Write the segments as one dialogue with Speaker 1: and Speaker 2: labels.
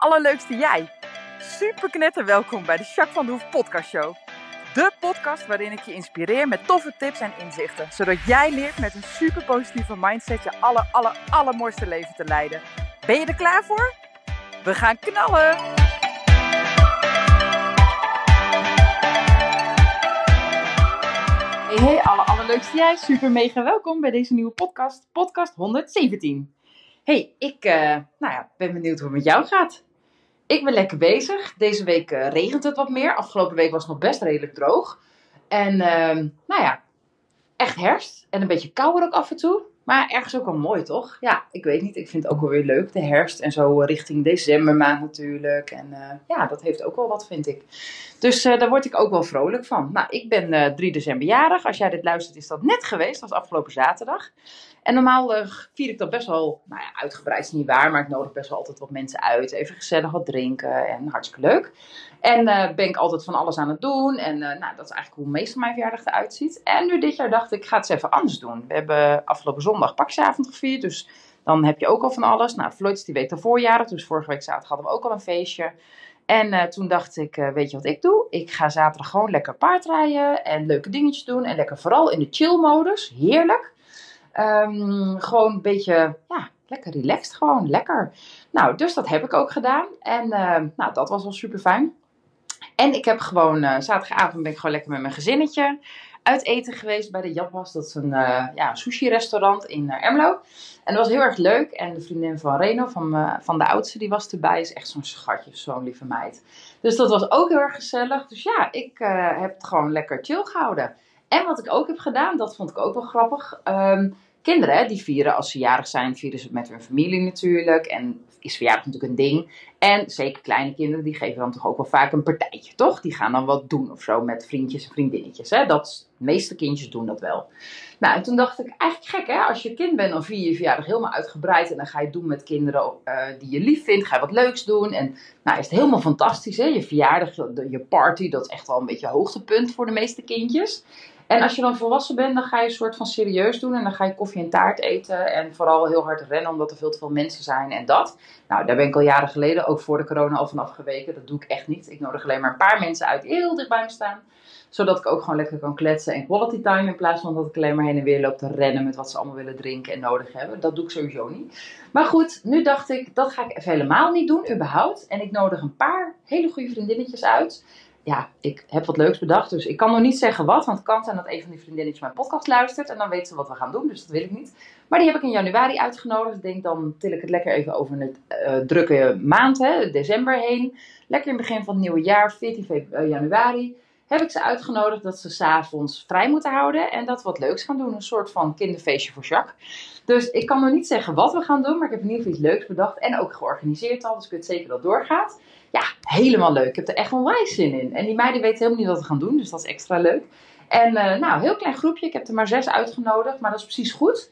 Speaker 1: allerleukste jij. Super knetter welkom bij de Jacques van de Hoef podcast show. De podcast waarin ik je inspireer met toffe tips en inzichten. Zodat jij leert met een super positieve mindset je aller, aller, allermooiste leven te leiden. Ben je er klaar voor? We gaan knallen! Hey, hey, alle allerleukste jij. Super mega welkom bij deze nieuwe podcast. Podcast 117. Hey, ik uh, nou ja, ben benieuwd hoe het met jou gaat. Ik ben lekker bezig. Deze week uh, regent het wat meer. Afgelopen week was het nog best redelijk droog. En uh, nou ja, echt herfst. En een beetje kouder ook af en toe. Maar ergens ook wel mooi, toch? Ja, ik weet niet. Ik vind het ook wel weer leuk, de herfst. En zo richting decembermaand natuurlijk. En uh, ja, dat heeft ook wel wat, vind ik. Dus daar word ik ook wel vrolijk van. Nou, ik ben uh, 3 december jarig. Als jij dit luistert, is dat net geweest. Dat was afgelopen zaterdag. En normaal uh, vier ik dat best wel, nou ja, uitgebreid is niet waar, maar ik nodig best wel altijd wat mensen uit. Even gezellig wat drinken en hartstikke leuk. En uh, ben ik altijd van alles aan het doen. En uh, nou, dat is eigenlijk hoe meestal mijn verjaardag eruit ziet. En nu dit jaar dacht ik, ik ga het eens even anders doen. We hebben afgelopen zondag pakjesavond gevierd, dus dan heb je ook al van alles. Nou, Floyd is die week daarvoor dus vorige week zaterdag hadden we ook al een feestje. En toen dacht ik, weet je wat ik doe? Ik ga zaterdag gewoon lekker paardrijden en leuke dingetjes doen. En lekker vooral in de chill-modus. Heerlijk. Um, gewoon een beetje, ja, lekker relaxed gewoon. Lekker. Nou, dus dat heb ik ook gedaan. En uh, nou, dat was wel super fijn. En ik heb gewoon, zaterdagavond ben ik gewoon lekker met mijn gezinnetje uit eten geweest bij de Japas. Dat is een uh, ja, sushi-restaurant in uh, Ermelo. En dat was heel erg leuk. En de vriendin van Reno, van, van de oudste, die was erbij. Is echt zo'n schatje, zo'n lieve meid. Dus dat was ook heel erg gezellig. Dus ja, ik heb het gewoon lekker chill gehouden. En wat ik ook heb gedaan, dat vond ik ook wel grappig. Um, kinderen, die vieren als ze jarig zijn, vieren ze met hun familie natuurlijk. En is verjaardag natuurlijk een ding. En zeker kleine kinderen, die geven dan toch ook wel vaak een partijtje, toch? Die gaan dan wat doen of zo met vriendjes en vriendinnetjes. Hè? Dat, de meeste kindjes doen dat wel. Nou, en toen dacht ik, eigenlijk gek hè, als je kind bent, dan vier je verjaardag helemaal uitgebreid. En dan ga je doen met kinderen uh, die je lief vindt. Ga je wat leuks doen. En nou is het helemaal fantastisch hè. Je verjaardag, je party, dat is echt wel een beetje hoogtepunt voor de meeste kindjes. En als je dan volwassen bent, dan ga je een soort van serieus doen. En dan ga je koffie en taart eten. En vooral heel hard rennen, omdat er veel te veel mensen zijn en dat. Nou, daar ben ik al jaren geleden, ook voor de corona, al vanaf geweken. Dat doe ik echt niet. Ik nodig alleen maar een paar mensen uit die heel dicht bij me staan. Zodat ik ook gewoon lekker kan kletsen en quality time. In plaats van dat ik alleen maar heen en weer loop te rennen met wat ze allemaal willen drinken en nodig hebben. Dat doe ik sowieso niet. Maar goed, nu dacht ik, dat ga ik even helemaal niet doen, überhaupt. En ik nodig een paar hele goede vriendinnetjes uit ja, ik heb wat leuks bedacht. Dus ik kan nog niet zeggen wat. Want het kan zijn dat een van die vriendinnetjes mijn podcast luistert. En dan weet ze wat we gaan doen. Dus dat wil ik niet. Maar die heb ik in januari uitgenodigd. Ik denk dan til ik het lekker even over een uh, drukke maand, hè, december heen. Lekker in het begin van het nieuwe jaar, 14 uh, januari. Heb ik ze uitgenodigd dat ze s'avonds vrij moeten houden. En dat we wat leuks gaan doen. Een soort van kinderfeestje voor Jacques. Dus ik kan nog niet zeggen wat we gaan doen. Maar ik heb in ieder geval iets leuks bedacht. En ook georganiseerd al. Dus ik weet zeker dat het doorgaat ja, helemaal leuk. Ik heb er echt onwijs zin in. En die meiden weten helemaal niet wat we gaan doen, dus dat is extra leuk. En uh, nou, heel klein groepje. Ik heb er maar zes uitgenodigd, maar dat is precies goed.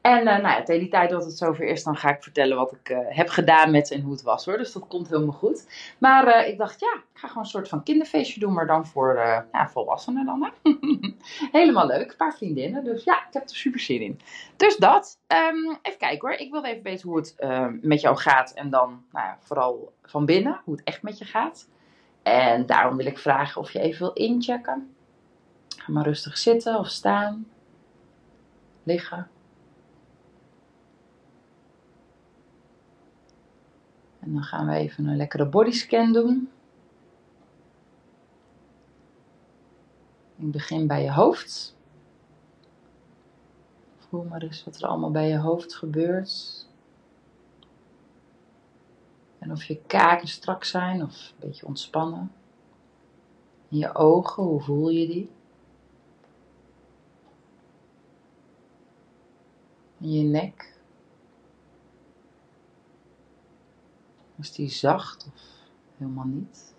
Speaker 1: En uh, nou ja, tegen die tijd dat het zover is, dan ga ik vertellen wat ik uh, heb gedaan met en hoe het was hoor. Dus dat komt helemaal goed. Maar uh, ik dacht, ja, ik ga gewoon een soort van kinderfeestje doen, maar dan voor ja, volwassenen dan. Hè? helemaal leuk. Een paar vriendinnen. Dus ja, ik heb er super zin in. Dus dat. Um, even kijken hoor. Ik wilde even weten hoe het met jou gaat. En dan nou ja, vooral van binnen, hoe het echt met je gaat. En daarom wil ik vragen of je even wil inchecken. Ga maar rustig zitten of staan. Liggen. En dan gaan we even een lekkere bodyscan doen. Ik begin bij je hoofd. Voel maar eens wat er allemaal bij je hoofd gebeurt. En of je kaken strak zijn of een beetje ontspannen. En je ogen, hoe voel je die? En je nek. Is die zacht of helemaal niet?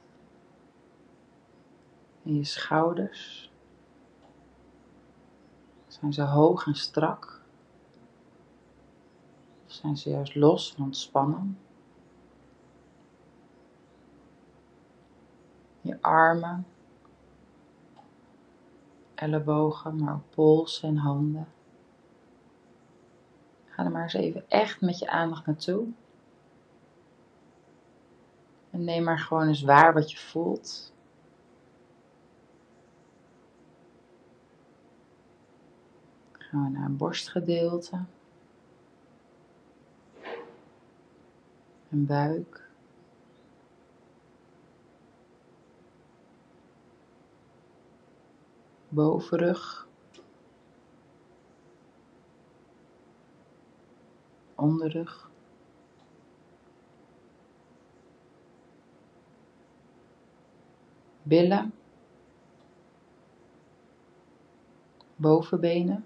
Speaker 1: En je schouders. Zijn ze hoog en strak? Of zijn ze juist los en ontspannen? Je armen, ellebogen, maar ook polsen en handen. Ga er maar eens even echt met je aandacht naartoe. En neem maar gewoon eens waar wat je voelt. Gaan we naar een borstgedeelte. Een buik. Bovenrug. Onderrug. Billen. Bovenbenen.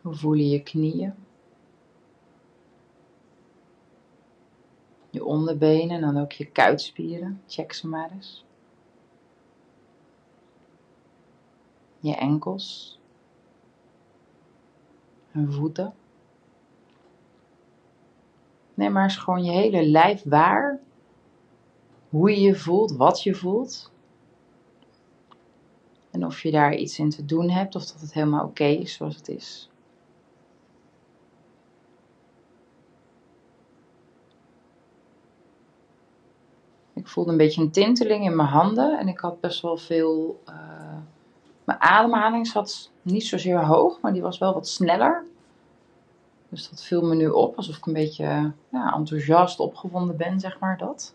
Speaker 1: Hoe voelen je knieën? Je onderbenen en dan ook je kuitspieren. Check ze maar eens. Je enkels. En voeten. Neem maar eens gewoon je hele lijf waar. Hoe je je voelt, wat je voelt. En of je daar iets in te doen hebt of dat het helemaal oké is zoals het is. Ik voelde een beetje een tinteling in mijn handen en ik had best wel veel. Uh, mijn ademhaling zat niet zozeer hoog, maar die was wel wat sneller. Dus dat viel me nu op, alsof ik een beetje ja, enthousiast opgewonden ben, zeg maar dat.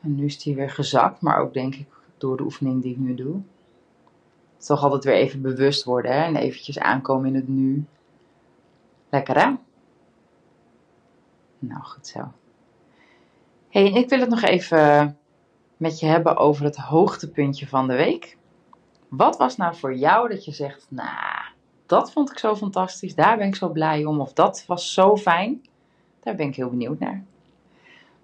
Speaker 1: En nu is die weer gezakt, maar ook denk ik door de oefening die ik nu doe. Toch altijd weer even bewust worden hè? en eventjes aankomen in het nu. Lekker hè? Nou, goed zo hey, ik wil het nog even met je hebben over het hoogtepuntje van de week. Wat was nou voor jou dat je zegt, nou, dat vond ik zo fantastisch, daar ben ik zo blij om, of dat was zo fijn? Daar ben ik heel benieuwd naar.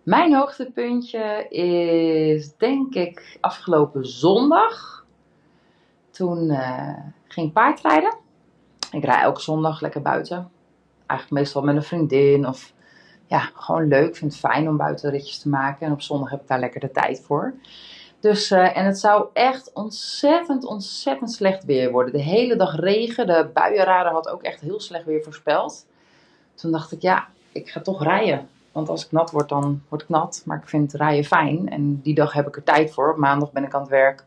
Speaker 1: Mijn hoogtepuntje is denk ik afgelopen zondag. Toen uh, ging ik paardrijden. Ik rijd elke zondag lekker buiten. Eigenlijk meestal met een vriendin of ja, gewoon leuk. Ik vind het fijn om buitenritjes te maken. En op zondag heb ik daar lekker de tijd voor. Dus, uh, en het zou echt ontzettend, ontzettend slecht weer worden. De hele dag regen. De buienradar had ook echt heel slecht weer voorspeld. Toen dacht ik, ja, ik ga toch rijden. Want als ik nat word, dan word ik nat. Maar ik vind rijden fijn. En die dag heb ik er tijd voor. Op maandag ben ik aan het werk.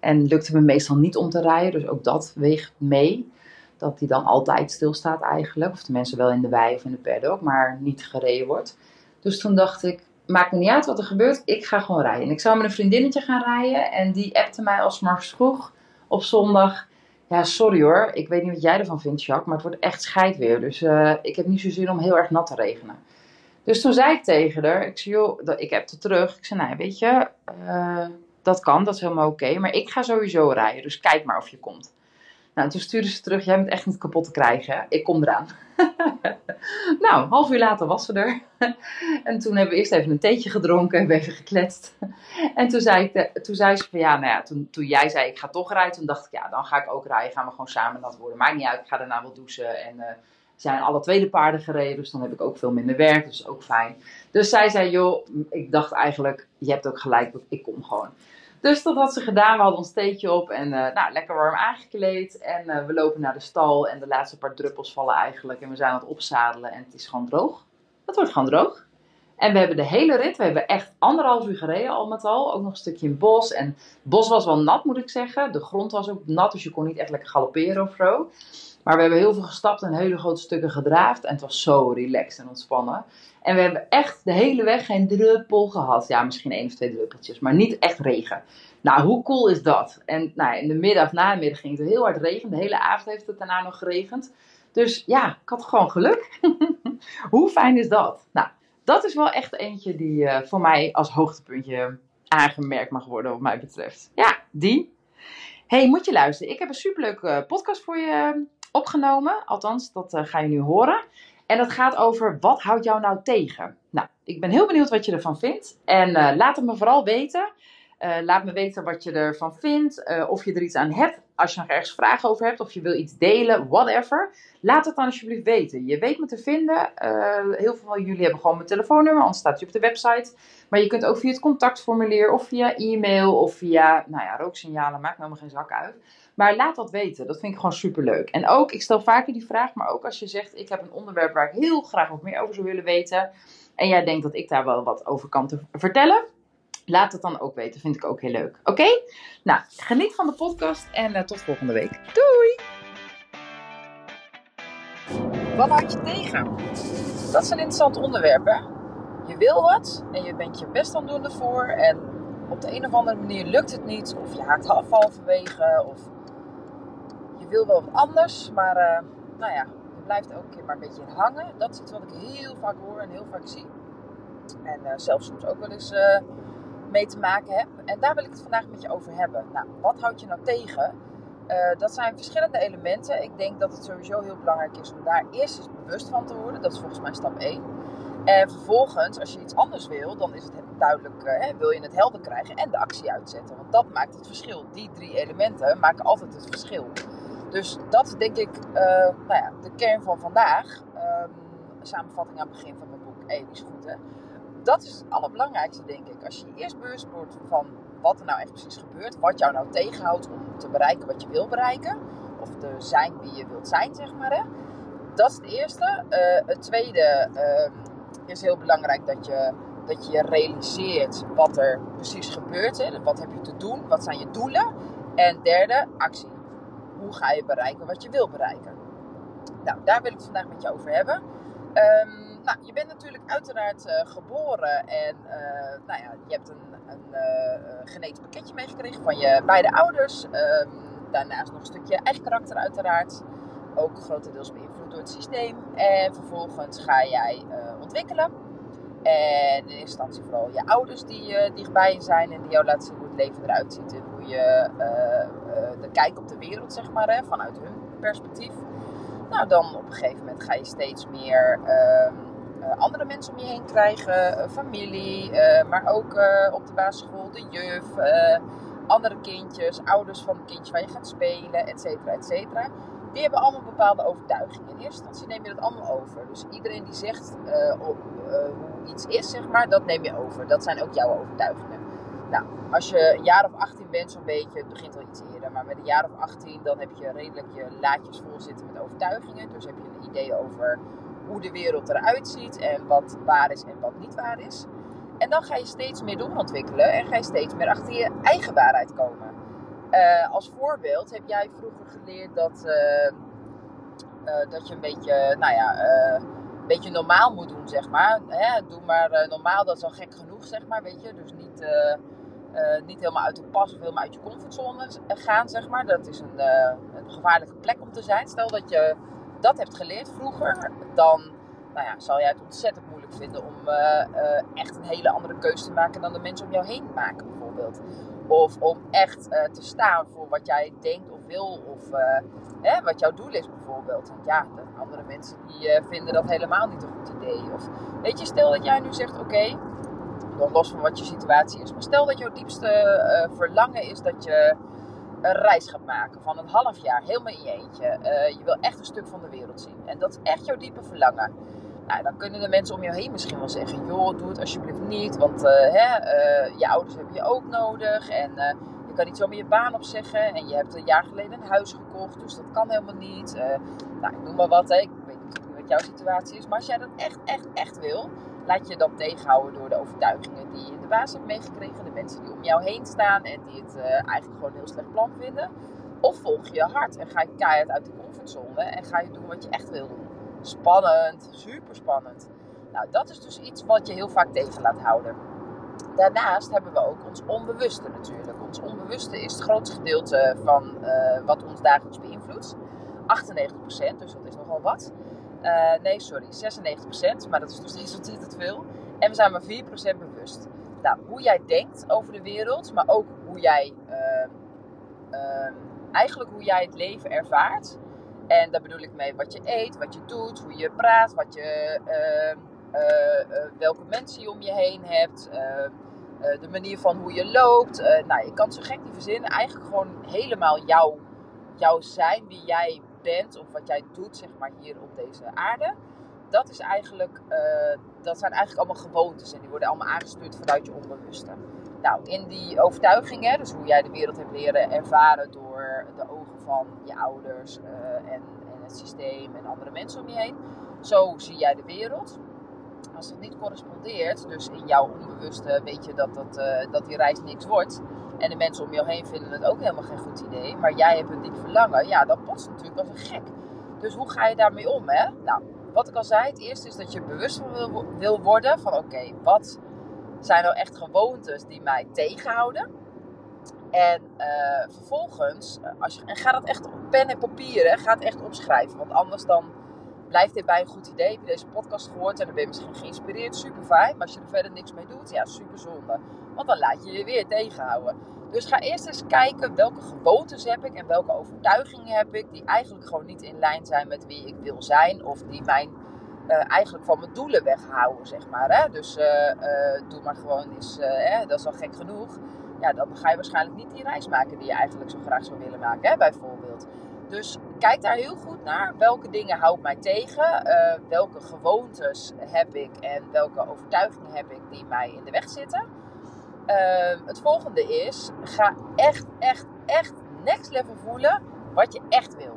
Speaker 1: En lukte me meestal niet om te rijden. Dus ook dat weegt mee dat die dan altijd stilstaat eigenlijk. Of de mensen wel in de wei of in de paddock, maar niet gereden wordt. Dus toen dacht ik, maakt me niet uit wat er gebeurt, ik ga gewoon rijden. En ik zou met een vriendinnetje gaan rijden en die appte mij als morgens vroeg op zondag. Ja, sorry hoor, ik weet niet wat jij ervan vindt, Jacques, maar het wordt echt scheid weer. Dus uh, ik heb niet zo zin om heel erg nat te regenen. Dus toen zei ik tegen haar, ik zei joh, ik heb het terug. Ik zei, nou weet je, uh, dat kan, dat is helemaal oké, maar ik ga sowieso rijden. Dus kijk maar of je komt. Nou, toen stuurde ze terug, jij bent echt niet kapot te krijgen. Ik kom eraan. nou, half uur later was ze er. en toen hebben we eerst even een theetje gedronken, hebben even gekletst. en toen zei, ik, toen zei ze van ja, nou ja, toen, toen jij zei ik ga toch rijden, toen dacht ik ja, dan ga ik ook rijden. Gaan we gewoon samen dat worden. Maakt niet uit, ik ga daarna wel douchen. En uh, zijn alle tweede paarden gereden, dus dan heb ik ook veel minder werk, dus ook fijn. Dus zij zei, joh, ik dacht eigenlijk, je hebt ook gelijk, ik kom gewoon. Dus dat had ze gedaan. We hadden ons theetje op en uh, nou, lekker warm aangekleed. En uh, we lopen naar de stal en de laatste paar druppels vallen eigenlijk. En we zijn aan het opzadelen en het is gewoon droog. Het wordt gewoon droog. En we hebben de hele rit, we hebben echt anderhalf uur gereden al met al. Ook nog een stukje in bos. En het bos was wel nat moet ik zeggen. De grond was ook nat, dus je kon niet echt lekker galopperen of zo. Maar we hebben heel veel gestapt en hele grote stukken gedraafd. En het was zo relaxed en ontspannen. En we hebben echt de hele weg geen druppel gehad. Ja, misschien één of twee druppeltjes, maar niet echt regen. Nou, hoe cool is dat? En nou, in de middag, na de middag ging het heel hard regenen. De hele avond heeft het daarna nog geregend. Dus ja, ik had gewoon geluk. hoe fijn is dat? Nou, dat is wel echt eentje die uh, voor mij als hoogtepuntje aangemerkt mag worden, wat mij betreft. Ja, die. hey, moet je luisteren. Ik heb een superleuke podcast voor je opgenomen. Althans, dat uh, ga je nu horen. En dat gaat over wat houdt jou nou tegen? Nou, ik ben heel benieuwd wat je ervan vindt. En uh, laat het me vooral weten. Eh, laat me weten wat je ervan vindt. eh, of je er iets aan hebt. Als je nog ergens vragen over hebt. Of je wil iets delen. Whatever. Laat het dan alsjeblieft weten. Je weet me te vinden. Eh, heel veel van jullie hebben gewoon mijn telefoonnummer. Anders staat hij op de website. Maar je kunt ook via het contactformulier. Of via e-mail. Of via, nou ja, rooksignalen. Maakt me helemaal geen zak uit. Maar laat dat weten. Dat vind ik gewoon super leuk. En ook, ik stel vaker die vraag. Maar ook als je zegt, ik heb een onderwerp waar ik heel graag wat meer over zou willen weten. En jij denkt dat ik daar wel wat over kan te vertellen. Laat het dan ook weten, vind ik ook heel leuk. Oké? Nou, geniet van de podcast en eh, tot volgende week. Doei! Wat houd je tegen? Dat is een interessant onderwerp, hè? Je wil wat en je bent je best aan doen ervoor. En op de een of andere manier lukt het niet. Of je haakt af halverwege. Of je wil wel wat anders. Maar uh, nou ja, je blijft elke keer maar een beetje hangen. Dat is iets wat ik heel vaak hoor en heel vaak zie. En uh, zelfs soms ook wel eens uh, mee te maken heb. En daar wil ik het vandaag met je over hebben. Nou, wat houd je nou tegen? Dat zijn verschillende elementen. Ik denk dat het sowieso heel belangrijk is om daar eerst eens bewust van te worden. Dat is volgens mij stap 1. En vervolgens, als je iets anders wil, dan is het duidelijk, hè, wil je het helder krijgen en de actie uitzetten. Want dat maakt het verschil. Die drie elementen maken altijd het verschil. Dus dat is denk ik uh, nou ja, de kern van vandaag. Um, samenvatting aan het begin van mijn boek. Die is goed hè. Dat is het allerbelangrijkste denk ik. Als je eerst bewust wordt van wat er nou echt precies gebeurt. Wat jou nou tegenhoudt om te bereiken wat je wil bereiken. Of te zijn wie je wilt zijn, zeg maar. Hè. Dat is het eerste. Uh, het tweede uh, is heel belangrijk dat je, dat je realiseert wat er precies gebeurt. Hè. Wat heb je te doen? Wat zijn je doelen? En derde, actie. Hoe ga je bereiken wat je wil bereiken? Nou, daar wil ik het vandaag met je over hebben. Um, nou, je bent natuurlijk uiteraard uh, geboren en uh, nou ja, je hebt een, een uh, genetisch pakketje meegekregen van je beide ouders. Um, daarnaast nog een stukje eigen karakter uiteraard. Ook grotendeels beïnvloed door het systeem. En vervolgens ga jij ontwikkelen. En in eerste instantie vooral je ouders die dichtbij je zijn en die jou laten zien hoe het leven eruit ziet. En hoe je de kijk op de wereld, zeg maar, hè, vanuit hun perspectief. Nou, dan op een gegeven moment ga je steeds meer uh, uh, andere mensen om je heen krijgen. Uh, familie, maar ook op de basisschool de juf, andere kindjes, ouders van de kindjes waar je gaat spelen, et cetera, et cetera. Die hebben allemaal bepaalde overtuigingen. In eerste instantie neem je dat allemaal over. Dus iedereen die zegt op, hoe iets is, zeg maar, dat neem je over. Dat zijn ook jouw overtuigingen. Nou, als je een jaar of 18 bent, zo'n beetje, het begint al iets eerder, maar met een jaar of 18, dan heb je redelijk je laadjes vol zitten met overtuigingen. Dus heb je een idee over hoe de wereld eruit ziet en wat waar is en wat niet waar is. En dan ga je steeds meer doorontwikkelen en ga je steeds meer achter je eigen waarheid komen. Uh, als voorbeeld heb jij vroeger geleerd dat, uh, uh, dat je een beetje, nou ja, een beetje normaal moet doen, zeg maar. Hè? Doe maar normaal, dat is al gek genoeg, zeg maar, weet je. Dus niet niet helemaal uit de pas of helemaal uit je comfortzone gaan, zeg maar. Dat is een, een, gevaarlijke plek om te zijn. Stel dat je dat hebt geleerd vroeger, dan nou ja, zal jij het ontzettend moeilijk vinden om echt een hele andere keuze te maken dan de mensen om jou heen maken, bijvoorbeeld. Of om echt te staan voor wat jij denkt of wil, of hè, wat jouw doel is, bijvoorbeeld. Want ja, de andere mensen die vinden dat helemaal niet een goed idee. Of weet je, stel dat jij nu zegt: oké. Los van wat je situatie is. Maar stel dat jouw diepste verlangen is dat je een reis gaat maken van een half jaar, helemaal in je eentje. Je wil echt een stuk van de wereld zien. En dat is echt jouw diepe verlangen. Nou, dan kunnen de mensen om je heen misschien wel zeggen: joh, doe het alsjeblieft niet. Want uh, hè, je ouders heb je ook nodig. En je kan niet zomaar je baan opzeggen. En je hebt een jaar geleden een huis gekocht. Dus dat kan helemaal niet. nou, ik noem maar wat. Hè. Ik weet niet wat jouw situatie is. Maar als jij dat echt, echt, echt wil laat je dan tegenhouden door de overtuigingen die je in de baas hebt meegekregen. De mensen die om jou heen staan en die het eigenlijk gewoon een heel slecht plan vinden. Of volg je je hart en ga je keihard uit de comfortzone en ga je doen wat je echt wil doen. Spannend, super spannend. Nou, dat is dus iets wat je heel vaak tegen laat houden. Daarnaast hebben we ook ons onbewuste natuurlijk. Ons onbewuste is het grootste gedeelte van uh, wat ons dagelijks beïnvloedt. 98%, dus dat is nogal wat. Uh, nee, sorry, 96%, maar dat is steeds ontzettend veel. En we zijn maar 4% bewust. Nou, hoe jij denkt over de wereld, maar ook hoe jij, uh, eigenlijk hoe jij het leven ervaart. En daar bedoel ik mee wat je eet, wat je doet, hoe je praat, wat je, welke mensen je om je heen hebt. eh, de manier van hoe je loopt. Nou, je kan zo gek niet verzinnen. Eigenlijk gewoon helemaal jouw, jouw zijn, wie jij bent of wat jij doet, zeg maar, hier op deze aarde. Dat, is eigenlijk, dat zijn eigenlijk allemaal gewoontes en die worden allemaal aangestuurd vanuit je onbewuste. Nou, in die overtuigingen, dus hoe jij de wereld hebt leren ervaren door de ogen van je ouders het systeem en andere mensen om je heen, zo zie jij de wereld als het niet correspondeert, dus in jouw onbewuste weet je dat, dat, uh, dat die reis niks wordt. En de mensen om je heen vinden het ook helemaal geen goed idee. Maar jij hebt een diep verlangen. Ja, dat botst natuurlijk als een gek. Dus hoe ga je daarmee om, hè? Nou, wat ik al zei, het eerste is dat je bewust van wil, wil worden. Van oké, wat zijn nou echt gewoontes die mij tegenhouden? En uh, vervolgens, eh, als je, en ga dat echt op pen en papier, ga het echt opschrijven. Want anders dan blijft dit bij een goed idee. Heb je deze podcast gehoord en dan ben je misschien geïnspireerd. Super fijn. Maar als je er verder niks mee doet, ja, super zonde. Want dan laat je je weer tegenhouden. Dus ga eerst eens kijken welke gewoontes heb ik en welke overtuigingen heb ik. Die eigenlijk gewoon niet in lijn zijn met wie ik wil zijn. Of die mijn uh, eigenlijk van mijn doelen weghouden, zeg maar. Hè? Dus doe maar gewoon eens, hè? dat is al gek genoeg. Ja, dan ga je waarschijnlijk niet die reis maken die je eigenlijk zo graag zou willen maken, hè? bijvoorbeeld. Dus kijk daar heel goed naar. Welke dingen houdt mij tegen? Uh, welke gewoontes heb ik en welke overtuigingen heb ik die mij in de weg zitten? Uh, het volgende is, ga echt, echt, echt next level voelen wat je echt wil.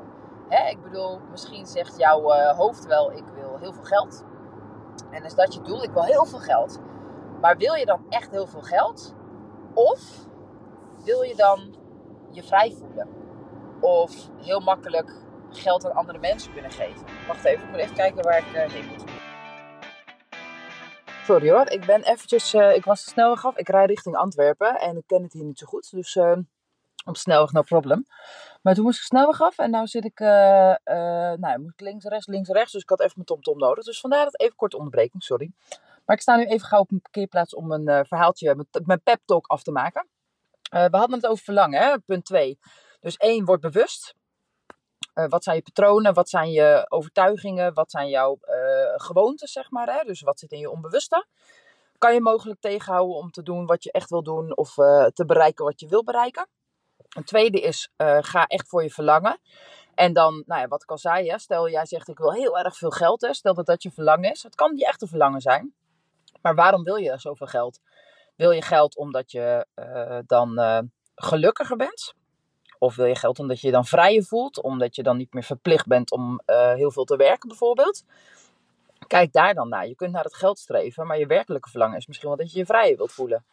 Speaker 1: Hè, ik bedoel, misschien zegt jouw uh, hoofd wel, ik wil heel veel geld. En is dat je doel? Ik wil heel veel geld. Maar wil je dan echt heel veel geld? Of wil je dan je vrij voelen? Of heel makkelijk geld aan andere mensen kunnen geven. Wacht even, ik moet even kijken waar ik uh, heen moet. Sorry hoor, ik ben eventjes, uh, ik was de snelweg af. Ik rij richting Antwerpen en ik ken het hier niet zo goed. Dus uh, op snelweg no problem. Maar toen moest ik snelweg af en nu zit ik, nou moet ik links, rechts, links, rechts. Dus ik had even mijn tomtom -tom nodig. Dus vandaar dat even korte onderbreking, sorry. Maar ik sta nu even gauw op een parkeerplaats om een verhaaltje, met mijn pep talk af te maken. we hadden het over verlangen, hè? punt 2. Dus één, word bewust. Uh, wat zijn je patronen? Wat zijn je overtuigingen? Wat zijn jouw gewoontes, zeg maar? Hè? Dus wat zit in je onbewuste? Kan je mogelijk tegenhouden om te doen wat je echt wil doen of te bereiken wat je wil bereiken? Een tweede is, ga echt voor je verlangen. En dan, nou ja, wat ik al zei, hè, stel jij zegt ik wil heel erg veel geld. Hè, stel dat dat je verlangen is. Het kan die echte verlangen zijn. Maar waarom wil je zoveel geld? Wil je geld omdat je dan gelukkiger bent? Of wil je geld omdat je je dan vrijer voelt, omdat je dan niet meer verplicht bent om uh, heel veel te werken bijvoorbeeld. Kijk daar dan naar. Je kunt naar het geld streven, maar je werkelijke verlangen is misschien wel dat je je vrijer wilt voelen.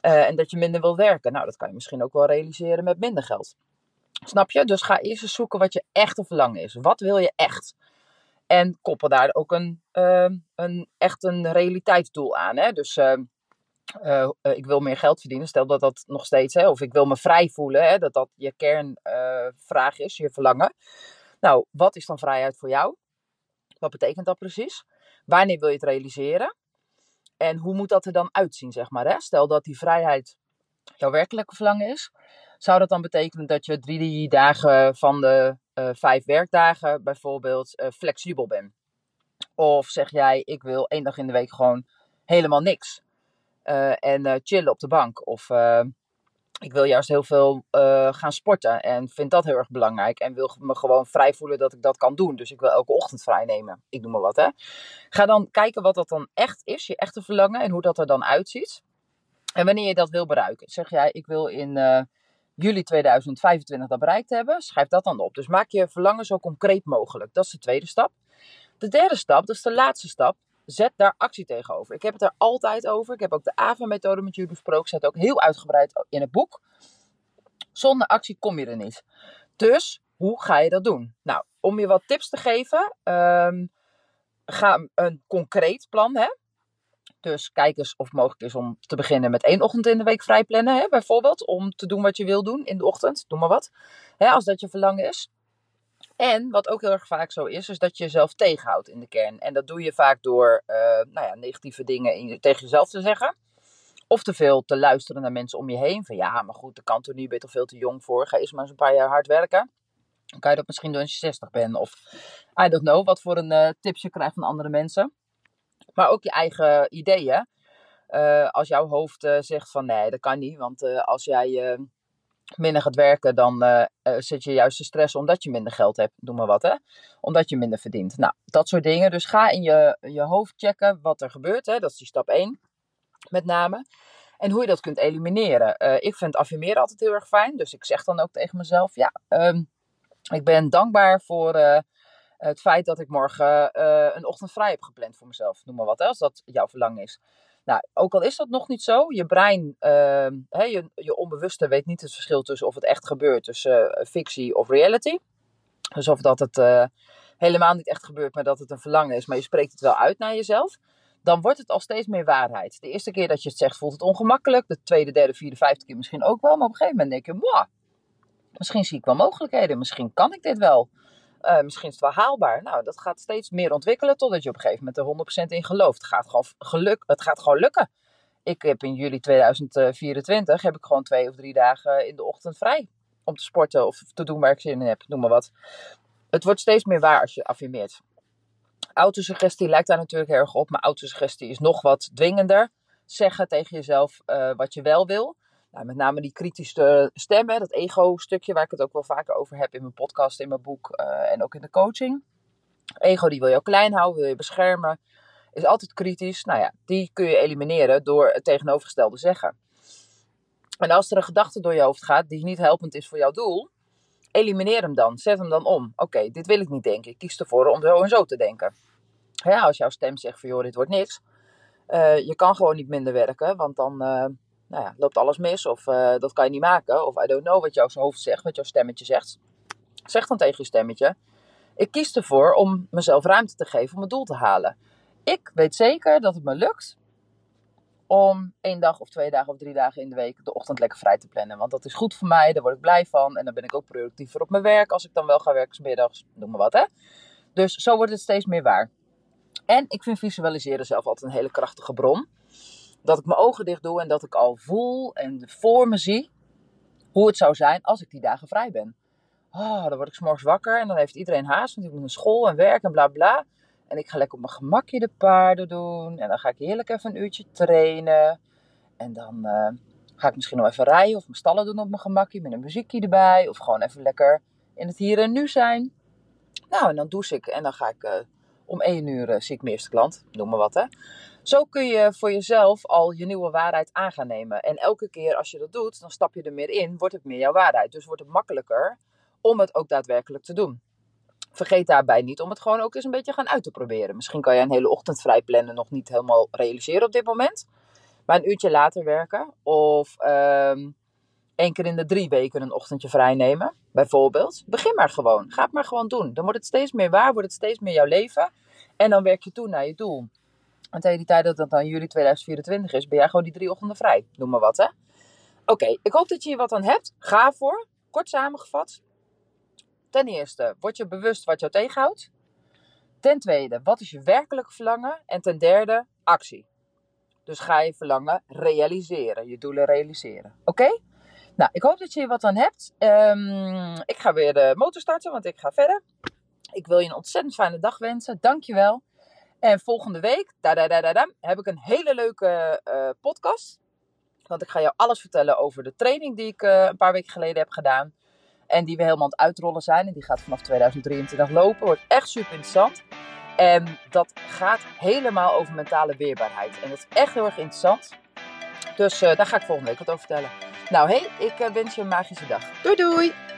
Speaker 1: En dat je minder wil werken. Nou, dat kan je misschien ook wel realiseren met minder geld. Snap je? Dus ga eerst eens zoeken wat je echte verlangen is. Wat wil je echt? En koppel daar ook een, uh, een echt een realiteitsdoel aan. Hè? Dus uh, ik wil meer geld verdienen, stel dat dat nog steeds, hè, of ik wil me vrij voelen, hè, dat dat je kernvraag uh, is, je verlangen. Nou, wat is dan vrijheid voor jou? Wat betekent dat precies? Wanneer wil je het realiseren? En hoe moet dat er dan uitzien, zeg maar? Hè? Stel dat die vrijheid jouw werkelijke verlangen is. Zou dat dan betekenen dat je drie dagen van de vijf werkdagen bijvoorbeeld flexibel bent? Of zeg jij, ik wil één dag in de week gewoon helemaal niks. Uh, en chillen op de bank. Of ik wil juist heel veel gaan sporten en vind dat heel erg belangrijk. En wil me gewoon vrij voelen dat ik dat kan doen. Dus ik wil elke ochtend vrij nemen. Ik noem maar wat hè. Ga dan kijken wat dat dan echt is, je echte verlangen en hoe dat er dan uitziet. En wanneer je dat wil bereiken. Zeg jij, ik wil in juli 2025 dat bereikt hebben. Schrijf dat dan op. Dus maak je verlangen zo concreet mogelijk. Dat is de tweede stap. De derde stap, dat is de laatste stap zet daar actie tegenover. Ik heb het er altijd over. Ik heb ook de AVA-methode met jullie besproken. Ik zet ook heel uitgebreid in het boek. Zonder actie kom je er niet. Dus hoe ga je dat doen? Nou, om je wat tips te geven, um, ga een concreet plan. Hè? Dus kijk eens of het mogelijk is om te beginnen met één ochtend in de week vrij plannen. Hè? Bijvoorbeeld om te doen wat je wil doen in de ochtend. Doe maar wat. Hè, als dat je verlangen is. En wat ook heel erg vaak zo is, is dat je jezelf tegenhoudt in de kern. En dat doe je vaak door uh, nou ja, negatieve dingen in, tegen jezelf te zeggen. Of te veel te luisteren naar mensen om je heen. Van ja, maar goed, dat kan toch niet, ben veel te jong voor. Ga eerst maar eens een paar jaar hard werken. Dan kan je dat misschien doen als je 60 bent. Of I don't know, wat voor een uh, tips je krijgt van andere mensen. Maar ook je eigen ideeën.
Speaker 2: Eh, als jouw hoofd eh, zegt van nee, dat kan niet. Want eh, als jij minder gaat werken, dan zit je juist te stressen omdat je minder geld hebt. Doe maar wat hè. Omdat je minder verdient. Nou, dat soort dingen. Dus ga in je, je hoofd checken wat er gebeurt. Hè. Dat is die stap 1 met name. En hoe je dat kunt elimineren. Ik vind affirmeren altijd heel erg fijn. Dus ik zeg dan ook tegen mezelf: ja, ehm, ik ben dankbaar voor het feit dat ik morgen eh, een ochtend vrij heb gepland voor mezelf. Noem maar wat, als dat jouw verlangen is. Nou, ook al is dat nog niet zo, je brein, ehm, je, je onbewuste weet niet het verschil tussen of het echt gebeurt, tussen eh, fictie of reality. Dus of dat het eh, helemaal niet echt gebeurt, maar dat het een verlangen is, maar je spreekt het wel uit naar jezelf. Dan wordt het al steeds meer waarheid. De eerste keer dat je het zegt, voelt het ongemakkelijk. De tweede, derde, vierde, vijfde keer misschien ook wel. Maar op een gegeven moment denk je, wow, misschien zie ik wel mogelijkheden. Misschien kan ik dit wel. Eh, misschien is het wel haalbaar. Nou, dat gaat steeds meer ontwikkelen totdat je op een gegeven moment er 100% in gelooft. Het gaat gewoon, geluk, het gaat gewoon lukken. Ik heb in juli 2024 heb ik gewoon twee of drie dagen in de ochtend vrij. Om te sporten of te doen waar ik zin in heb. Noem maar wat. Het wordt steeds meer waar als je affirmeert. Autosuggestie lijkt daar natuurlijk erg op. Maar autosuggestie is nog wat dwingender. Zeggen tegen jezelf eh, wat je wel wil. Nou, met name die kritische stemmen, dat ego-stukje waar ik het ook wel vaker over heb in mijn podcast, in mijn boek eh, en ook in de coaching. Ego die wil je klein houden, wil je beschermen, is altijd kritisch. Nou ja, die kun je elimineren door het tegenovergestelde zeggen. En als er een gedachte door je hoofd gaat die niet helpend is voor jouw doel, elimineer hem dan. Zet hem dan om. Oké, dit wil ik niet denken. Ik kies ervoor om zo en zo te denken. Ja, als jouw stem zegt van joh, dit wordt niks. Uh, je kan gewoon niet minder werken, want dan uh, nou ja, loopt alles mis. Of uh, dat kan je niet maken. Of I don't know wat jouw hoofd zegt, wat jouw stemmetje zegt. Zeg dan tegen je stemmetje. Ik kies ervoor om mezelf ruimte te geven om mijn doel te halen. Ik weet zeker dat het me lukt om één dag of twee dagen of drie dagen in de week de ochtend lekker vrij te plannen. Want dat is goed voor mij, daar word ik blij van. En dan ben ik ook productiever op mijn werk als ik dan wel ga werken, smiddags, noem maar wat hè. Dus zo wordt het steeds meer waar. En ik vind visualiseren zelf altijd een hele krachtige bron. Dat ik mijn ogen dicht doe en dat ik al voel en voor me zie hoe het zou zijn als ik die dagen vrij ben. Oh, dan word ik s'morgens wakker en dan heeft iedereen haast, want ik moet naar school en werk en bla bla. En ik ga lekker op mijn gemakje de paarden doen. En dan ga ik heerlijk even een uurtje trainen. En dan uh, ga ik misschien nog even rijden of mijn stallen doen op mijn gemakje met een muziekje erbij. Of gewoon even lekker in het hier en nu zijn. Nou, en dan douche ik en dan ga ik uh, om één uur uh, zie ik mijn eerste klant. Noem maar wat hè. Zo kun je voor jezelf al je nieuwe waarheid aan gaan nemen. En elke keer als je dat doet, dan stap je er meer in, wordt het meer jouw waarheid. Dus wordt het makkelijker om het ook daadwerkelijk te doen. Vergeet daarbij niet om het gewoon ook eens een beetje gaan uit te proberen. Misschien kan je een hele ochtend vrij plannen nog niet helemaal realiseren op dit moment. Maar een uurtje later werken. Of um, één keer in de drie weken een ochtendje vrij nemen. Bijvoorbeeld. Begin maar gewoon. Ga het maar gewoon doen. Dan wordt het steeds meer waar. Wordt het steeds meer jouw leven. En dan werk je toe naar je doel. En tegen die tijd dat het dan juli 2024 is, ben jij gewoon die drie ochtenden vrij. Noem maar wat hè. Oké, ik hoop dat je hier wat aan hebt. Ga voor. Kort samengevat. Ten eerste, word je bewust wat jou tegenhoudt. Ten tweede, wat is je werkelijke verlangen? En ten derde, actie. Dus ga je verlangen realiseren, je doelen realiseren. Oké? Nou, ik hoop dat je hier wat aan hebt. Um, ik ga weer de motor starten, want ik ga verder. Ik wil je een ontzettend fijne dag wensen. Dankjewel. En volgende week da, da, da, da, heb ik een hele leuke uh, podcast. Want ik ga jou alles vertellen over de training die ik uh, een paar weken geleden heb gedaan. En die we helemaal aan het uitrollen zijn. En die gaat vanaf 2023 lopen. Wordt echt super interessant. En dat gaat helemaal over mentale weerbaarheid. En dat is echt heel erg interessant. Dus uh, daar ga ik volgende week wat over vertellen. Nou, hey, ik wens je een magische dag. Doei doei!